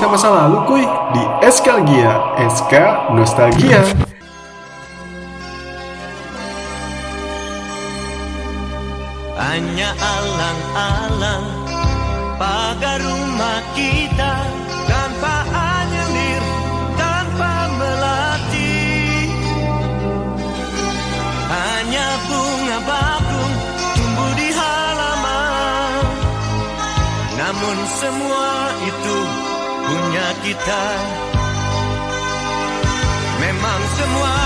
cerita masa lalu kuy di Eskalgia, SK Nostalgia. Hanya alang-alang pagar rumah kita kita. Memang semua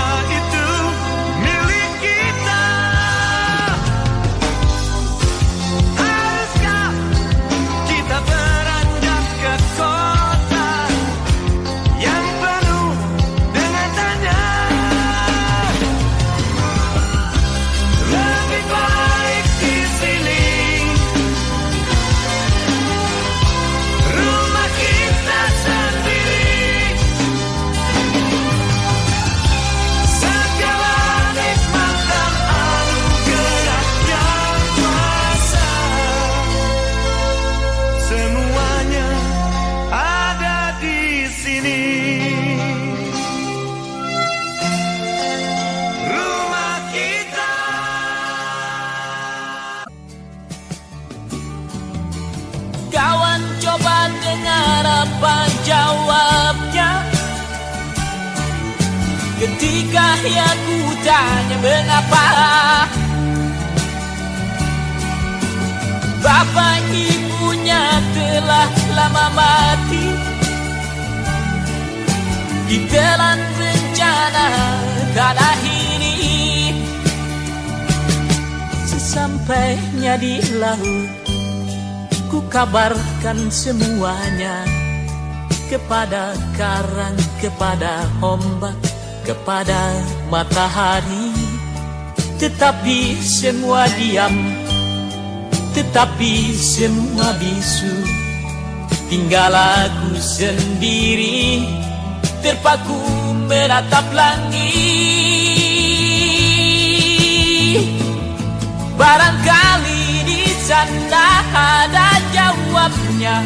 Sesampainya di laut Ku kabarkan semuanya kepada karang, kepada ombak, kepada matahari. Tetapi semua diam, tetapi semua bisu. Tinggal aku sendiri, terpaku menatap langit. Barangkali di sana ada jawabnya.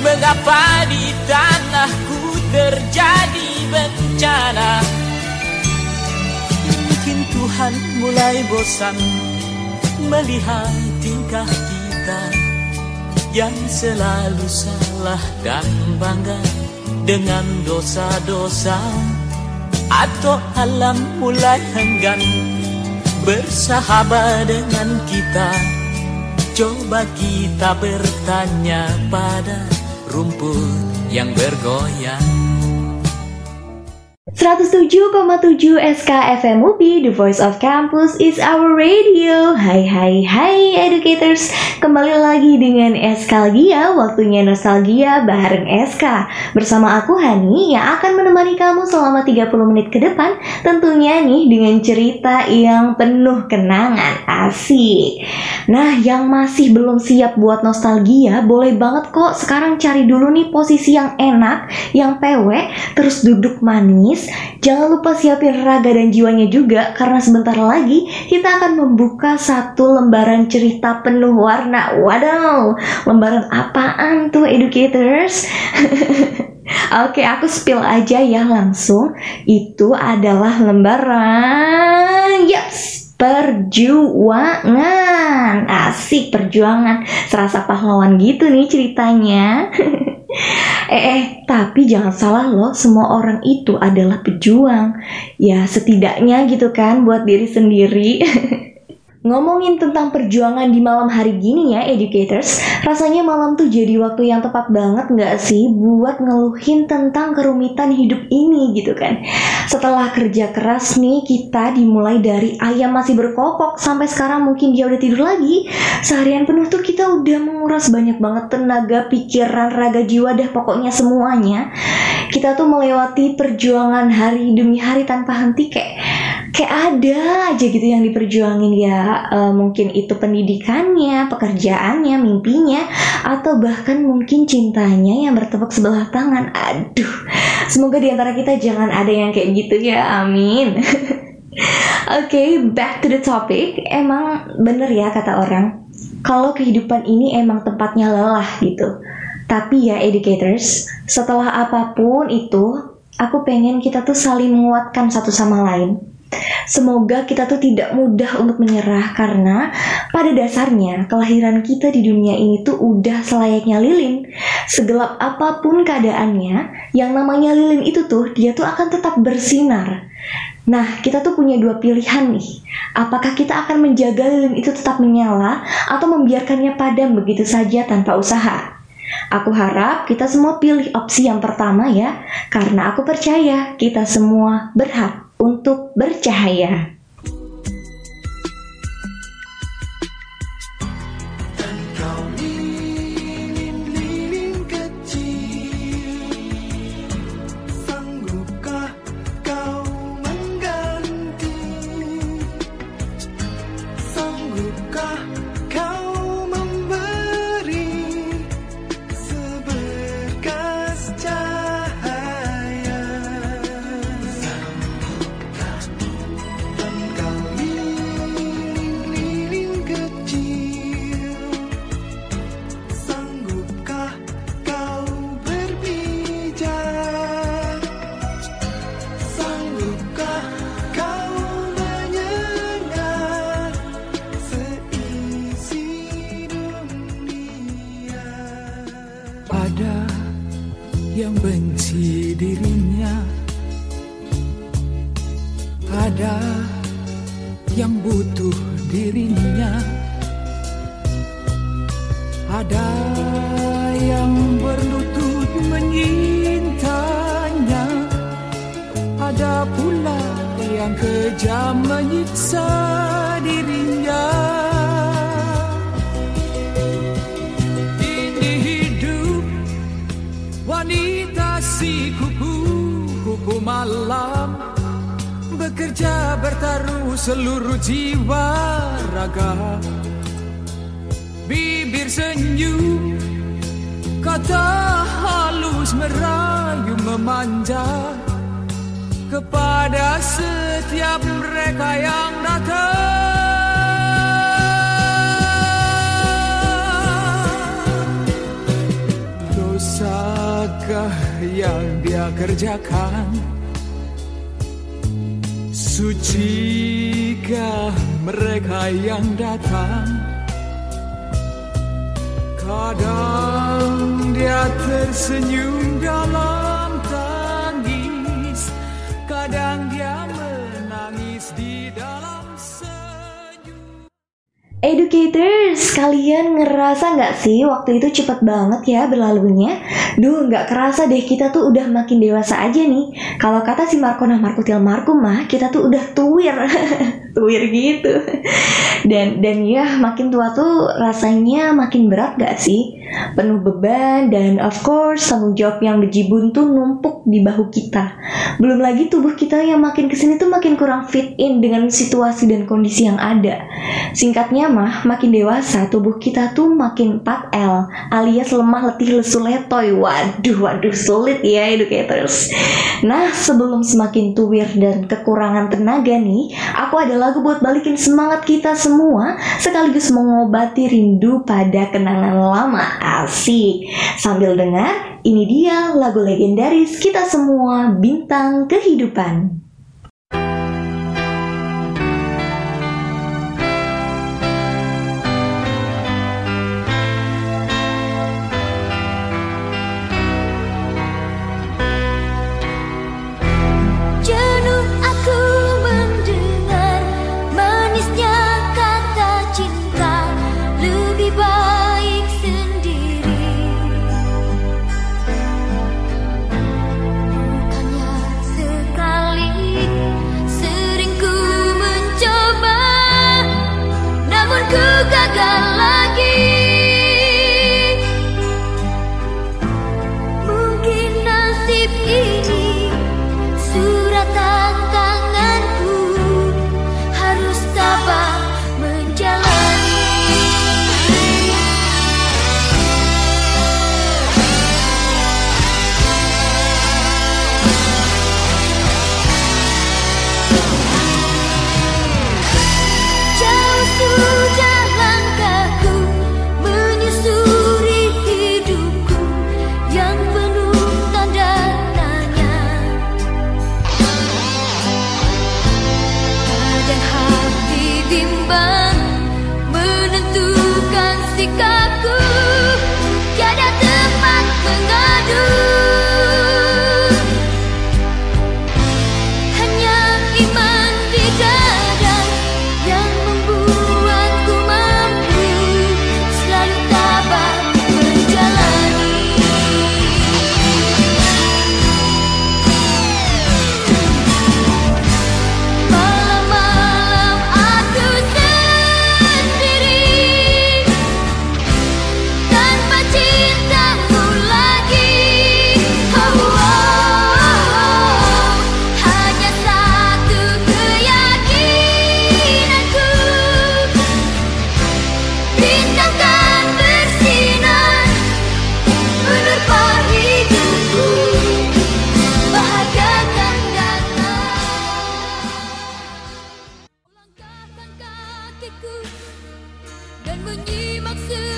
Mengapa di tanahku terjadi bencana? Mungkin Tuhan mulai bosan Melihat tingkah kita Yang selalu salah dan bangga Dengan dosa-dosa Atau alam mulai enggan bersahabat dengan kita. Coba kita bertanya pada rumput yang bergoyang 107,7 SK UPI, The Voice of Campus is our radio. Hai hai hai educators, kembali lagi dengan Eskalgia, waktunya nostalgia bareng SK. Bersama aku Hani yang akan menemani kamu selama 30 menit ke depan, tentunya nih dengan cerita yang penuh kenangan. Asik. Nah, yang masih belum siap buat nostalgia, boleh banget kok sekarang cari dulu nih posisi yang enak, yang pewek, terus duduk manis, Jangan lupa siapin raga dan jiwanya juga karena sebentar lagi kita akan membuka satu lembaran cerita penuh warna. Wadaw, lembaran apaan tuh educators? Oke, aku spill aja ya langsung. Itu adalah lembaran yes, perjuangan. Asik perjuangan. Serasa pahlawan gitu nih ceritanya. Eh, eh, tapi jangan salah loh, semua orang itu adalah pejuang. Ya, setidaknya gitu kan buat diri sendiri. Ngomongin tentang perjuangan di malam hari gini ya, educators, rasanya malam tuh jadi waktu yang tepat banget nggak sih buat ngeluhin tentang kerumitan hidup ini gitu kan. Setelah kerja keras nih, kita dimulai dari ayam masih berkokok sampai sekarang mungkin dia udah tidur lagi. Seharian penuh tuh kita udah menguras banyak banget tenaga, pikiran, raga, jiwa, dah pokoknya semuanya. Kita tuh melewati perjuangan hari demi hari tanpa henti kayak kayak ada aja gitu yang diperjuangin ya eh, mungkin itu pendidikannya, pekerjaannya, mimpinya atau bahkan mungkin cintanya yang bertepuk sebelah tangan. Aduh, semoga di antara kita jangan ada yang kayak gitu ya. Amin. Oke, back to the topic. Emang bener ya kata orang, kalau kehidupan ini emang tempatnya lelah gitu. Tapi ya educators, setelah apa pun itu, aku pengen kita tuh saling menguatkan satu sama lain. Semoga kita tuh tidak mudah untuk menyerah karena pada dasarnya kelahiran kita di dunia ini tuh udah selayaknya lilin. Segelap apa pun keadaannya, yang namanya lilin itu tuh dia tuh akan tetap bersinar. Nah, kita tuh punya dua pilihan nih. Apakah kita akan menjaga lilin itu tetap menyala atau membiarkannya padam begitu saja tanpa usaha? Aku harap kita semua pilih opsi yang pertama ya, karena aku percaya kita semua berhak untuk bercahaya. Ada yang benci dirinya. Ada yang butuh dirinya. Ada yang berlutut menyintanya. Ada pula yang kejam menyiksa dirinya malam Bekerja bertaruh seluruh jiwa raga. Bibir senyum Kata halus merayu memanja. Kepada setiap mereka yang datang. Dosakah yang dia kerjakan Sucikah mereka yang datang? Kadang dia tersenyum dalam tangis Kadang dia Educators, kalian ngerasa nggak sih waktu itu cepet banget ya berlalunya? Duh, nggak kerasa deh kita tuh udah makin dewasa aja nih. Kalau kata si Markona Markutil Markum mah, kita tuh udah tuwir, tuwir gitu. Dan dan ya makin tua tuh rasanya makin berat gak sih? Penuh beban dan of course tanggung jawab yang bejibun tuh numpuk di bahu kita. Belum lagi tubuh kita yang makin ke sini tuh makin kurang fit in dengan situasi dan kondisi yang ada. Singkatnya mah, makin dewasa tubuh kita tuh makin 4L alias lemah letih lesu letoy. Waduh, waduh sulit ya educators. Nah, sebelum semakin tuwir dan kekurangan tenaga nih, aku ada lagu buat balikin semangat kita semua sekaligus mengobati rindu pada kenangan lama. Asik. Sambil dengar, ini dia lagu legendaris kita semua bintang kehidupan. cứ nhi mắc maksud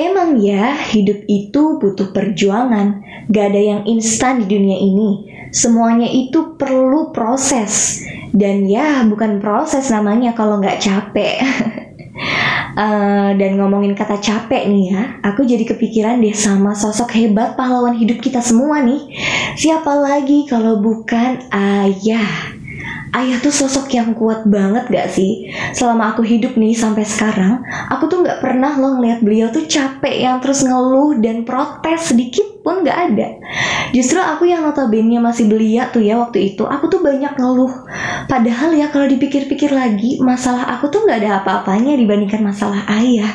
Emang ya, hidup itu butuh perjuangan. Gak ada yang instan di dunia ini. Semuanya itu perlu proses. Dan ya, bukan proses namanya kalau nggak capek. Eh, dan ngomongin kata capek nih ya, aku jadi kepikiran deh sama sosok hebat pahlawan hidup kita semua nih. Siapa lagi kalau bukan ayah? Ayah tuh sosok yang kuat banget gak sih? Selama aku hidup nih sampai sekarang, aku tuh gak pernah loh ngeliat beliau tuh capek yang terus ngeluh dan protes sedikit pun gak ada. Justru aku yang notabene masih belia tuh ya waktu itu, aku tuh banyak ngeluh. Padahal ya kalau dipikir-pikir lagi, masalah aku tuh gak ada apa-apanya dibandingkan masalah ayah.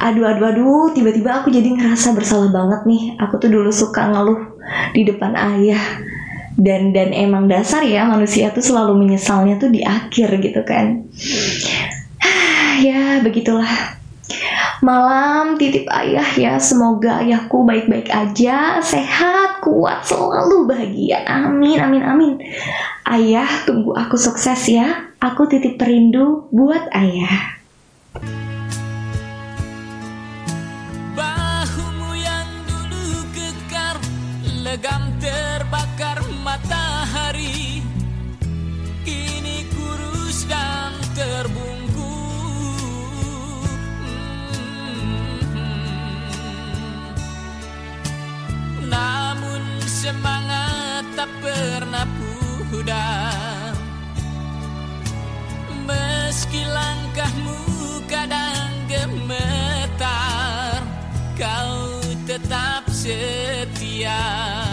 Aduh, aduh, aduh, tiba-tiba aku jadi ngerasa bersalah banget nih. Aku tuh dulu suka ngeluh di depan ayah dan dan emang dasar ya manusia tuh selalu menyesalnya tuh di akhir gitu kan. Ya begitulah. Malam titip ayah ya semoga ayahku baik-baik aja sehat kuat selalu bahagia. Amin amin amin. Ayah tunggu aku sukses ya. Aku titip perindu buat ayah. Bahumu yang dulu kekar Legam tetap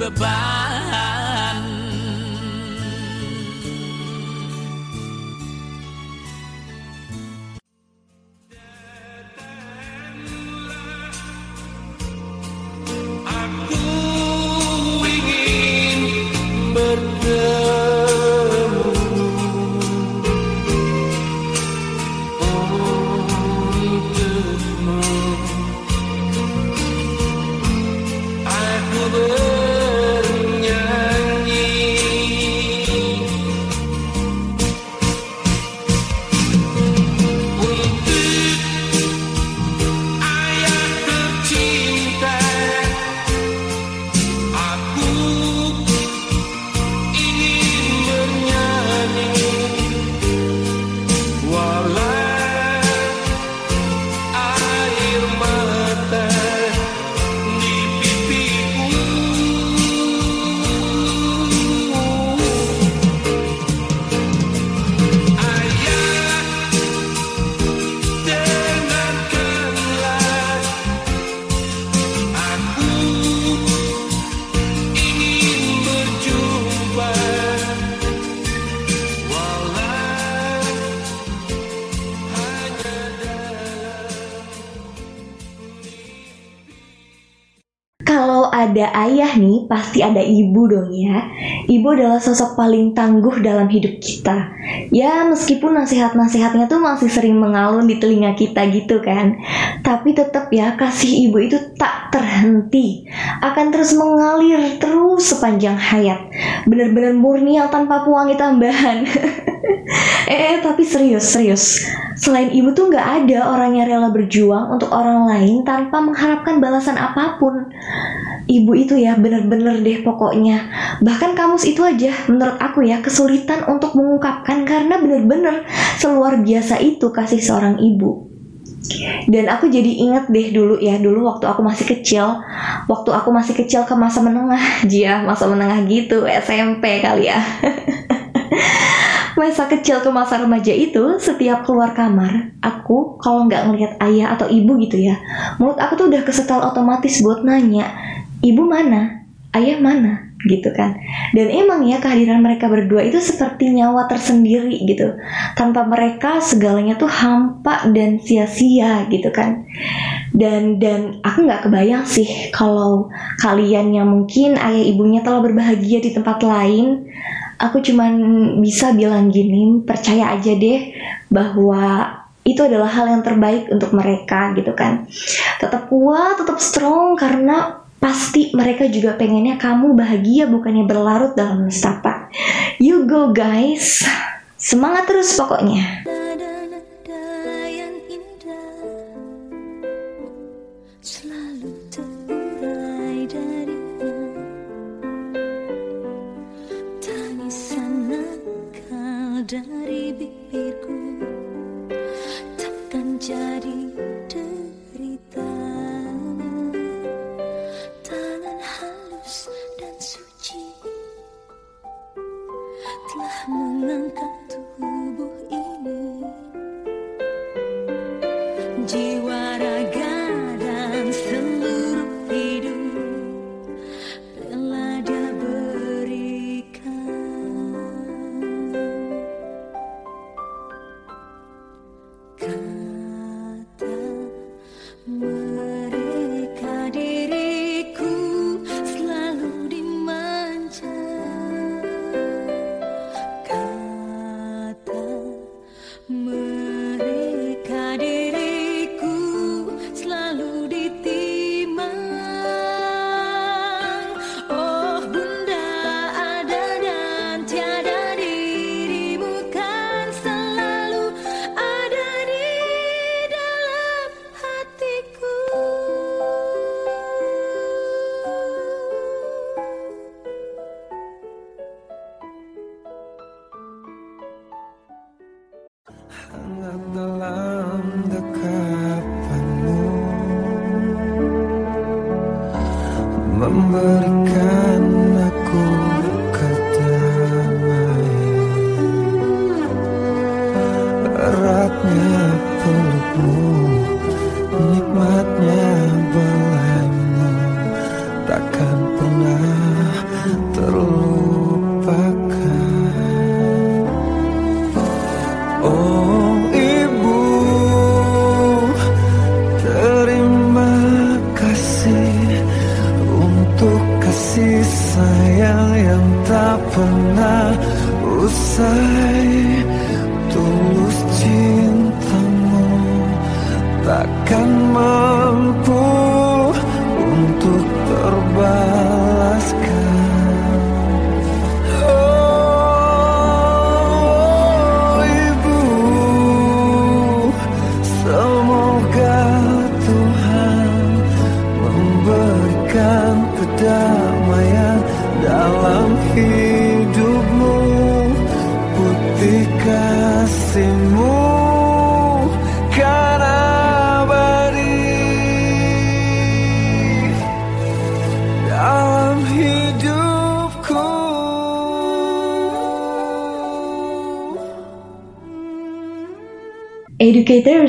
goodbye. Pasti ada ibu dong ya. Ibu adalah sosok paling tangguh dalam hidup kita. Ya, meskipun nasihat-nasihatnya tuh masih sering mengalun di telinga kita gitu kan. Tapi tetap ya, kasih ibu itu tak terhenti. Akan terus mengalir terus sepanjang hayat. Bener-bener murni yang tanpa pewangi tambahan. eh, eh, tapi serius, serius. Selain ibu tuh nggak ada orang yang rela berjuang untuk orang lain tanpa mengharapkan balasan apa pun. Ibu itu ya bener-bener deh pokoknya. Bahkan kamus itu aja menurut aku ya kesulitan untuk mengungkapkan karena bener-bener seluar biasa itu kasih seorang ibu. Dan aku jadi inget deh dulu ya dulu waktu aku masih kecil, waktu aku masih kecil ke masa menengah, jia masa menengah gitu SMP kali ya. masa kecil ke masa remaja itu setiap keluar kamar aku kalau nggak ngelihat ayah atau ibu gitu ya mulut aku tuh udah kesetel otomatis buat nanya ibu mana? Ayah mana gitu kan. Dan emang ya kehadiran mereka berdua itu seperti nyawa tersendiri gitu. Tanpa mereka segalanya tuh hampa dan sia-sia gitu kan. Dan dan aku nggak kebayang sih kalau kalian yang mungkin ayah ibunya telah berbahagia di tempat lain aku cuman bisa bilang gini percaya aja deh bahwa itu adalah hal yang terbaik untuk mereka gitu kan. Tetap kuat tetap strong karena pasti mereka juga pengennya kamu bahagia bukannya berlarut dalam nestapa you go guys. Semangat terus pokoknya somebody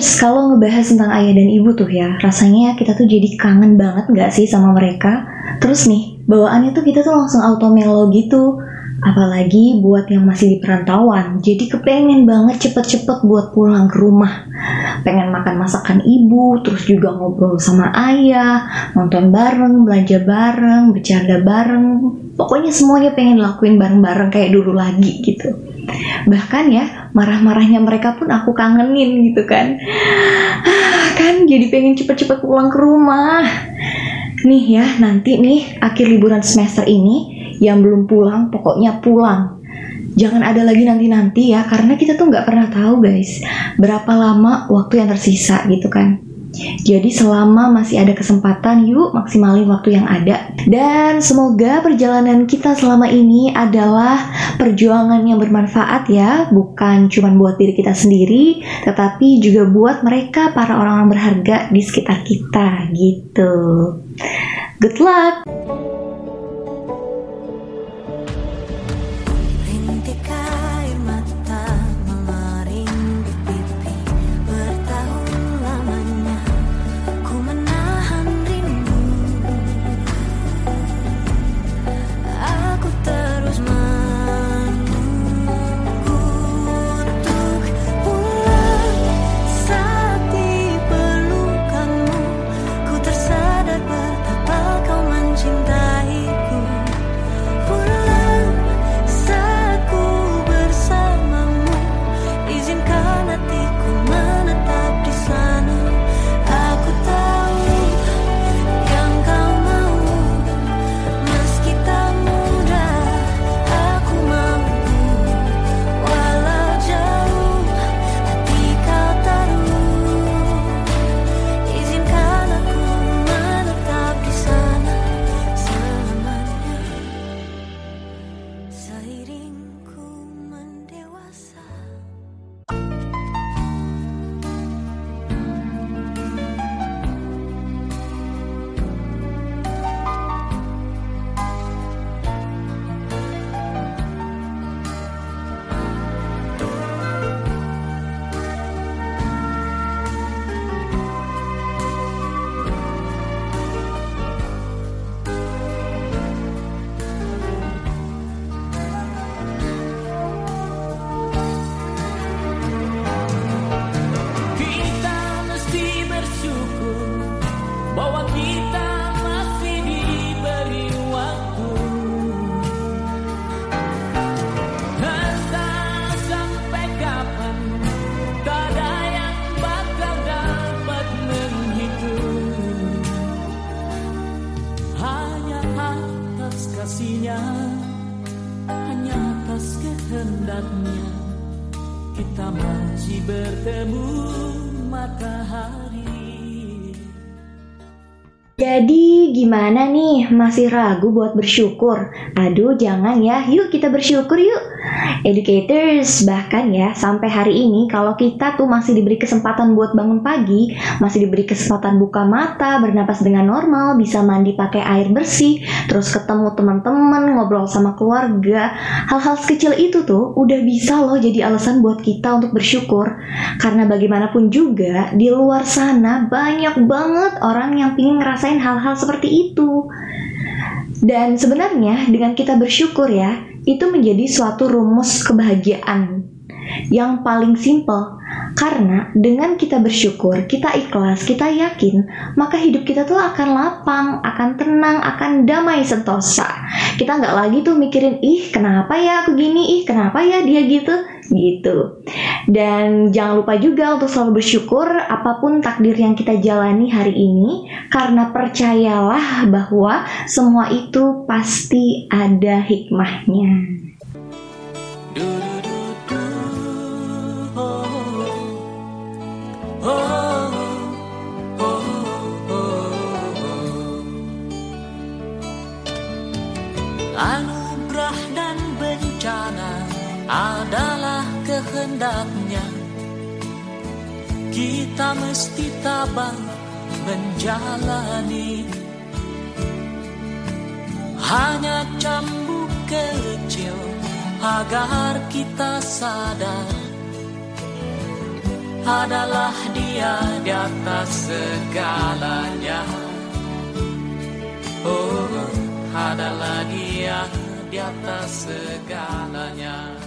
Educators, kalau ngebahas tentang ayah dan ibu tuh ya, rasanya kita tuh jadi kangen banget nggak sih sama mereka? Terus nih, bawaannya tuh kita tuh langsung auto melo gitu. Apalagi buat yang masih di perantauan, jadi kepengen banget cepet-cepet buat pulang ke rumah. Pengen makan masakan ibu, terus juga ngobrol sama ayah, nonton bareng, belanja bareng, bercanda bareng. Pokoknya semuanya pengen lakuin bareng-bareng kayak dulu lagi gitu. Bahkan ya, marah-marahnya mereka pun aku kangenin gitu kan. Ah, kan jadi pengen cepet-cepet pulang ke rumah. Nih ya, nanti nih akhir liburan semester ini yang belum pulang pokoknya pulang. Jangan ada lagi nanti-nanti ya, karena kita tuh nggak pernah tahu guys berapa lama waktu yang tersisa gitu kan. Jadi selama masih ada kesempatan, yuk maksimalin waktu yang ada. Dan semoga perjalanan kita selama ini adalah perjuangan yang bermanfaat ya, bukan cuma buat diri kita sendiri, tetapi juga buat mereka para orang-orang berharga di sekitar kita gitu. Good luck. hendaknya kita masih bertemu matahari. Jadi gimana nih? Masih ragu buat bersyukur? Aduh jangan ya, yuk kita bersyukur yuk. Educators, bahkan ya sampai hari ini kalau kita tuh masih diberi kesempatan buat bangun pagi, masih diberi kesempatan buka mata, bernapas dengan normal, bisa mandi pakai air bersih, terus ketemu teman-teman, ngobrol sama keluarga, hal-hal sekecil itu tuh udah bisa loh jadi alasan buat kita untuk bersyukur. Karena bagaimanapun juga di luar sana banyak banget orang yang pingin ngerasain hal-hal seperti itu. Dan sebenarnya dengan kita bersyukur ya, itu menjadi suatu rumus kebahagiaan yang paling simple. Karena dengan kita bersyukur, kita ikhlas, kita yakin, maka hidup kita tuh akan lapang, akan tenang, akan damai sentosa. Kita nggak lagi tuh mikirin, ih kenapa ya aku gini, ih kenapa ya dia gitu, gitu. Dan jangan lupa juga untuk selalu bersyukur apa pun takdir yang kita jalani hari ini, karena percayalah bahwa semua itu pasti ada hikmahnya. Anugerah Kita mesti tabah menjalani. Hanya cambuk kecil agar kita sadar. Adalah dia di atas segalanya. Oh, adalah dia di atas segalanya.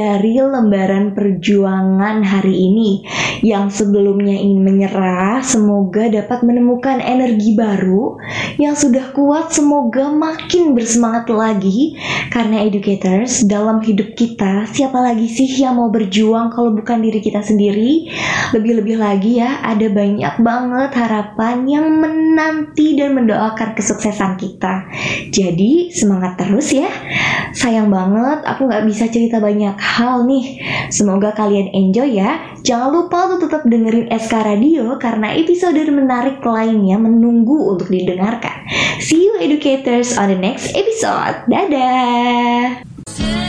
Dari lembaran perjuangan hari ini. Yang sebelumnya ingin menyerah, semoga dapat menemukan energi baru. Yang sudah kuat, semoga makin bersemangat lagi. Karena educators, dalam hidup kita, siapa lagi sih yang mau berjuang kalau bukan diri kita sendiri? Lebih-lebih lagi ya, ada banyak banget harapan yang menanti dan mendoakan kesuksesan kita. Jadi, semangat terus ya. Sayang banget aku nggak bisa cerita banyak hal nih. Semoga kalian enjoy ya. Jangan lupa untuk tetap dengerin SK Radio karena episode menarik lainnya menunggu untuk didengarkan. See you educators on the next episode. Dadah.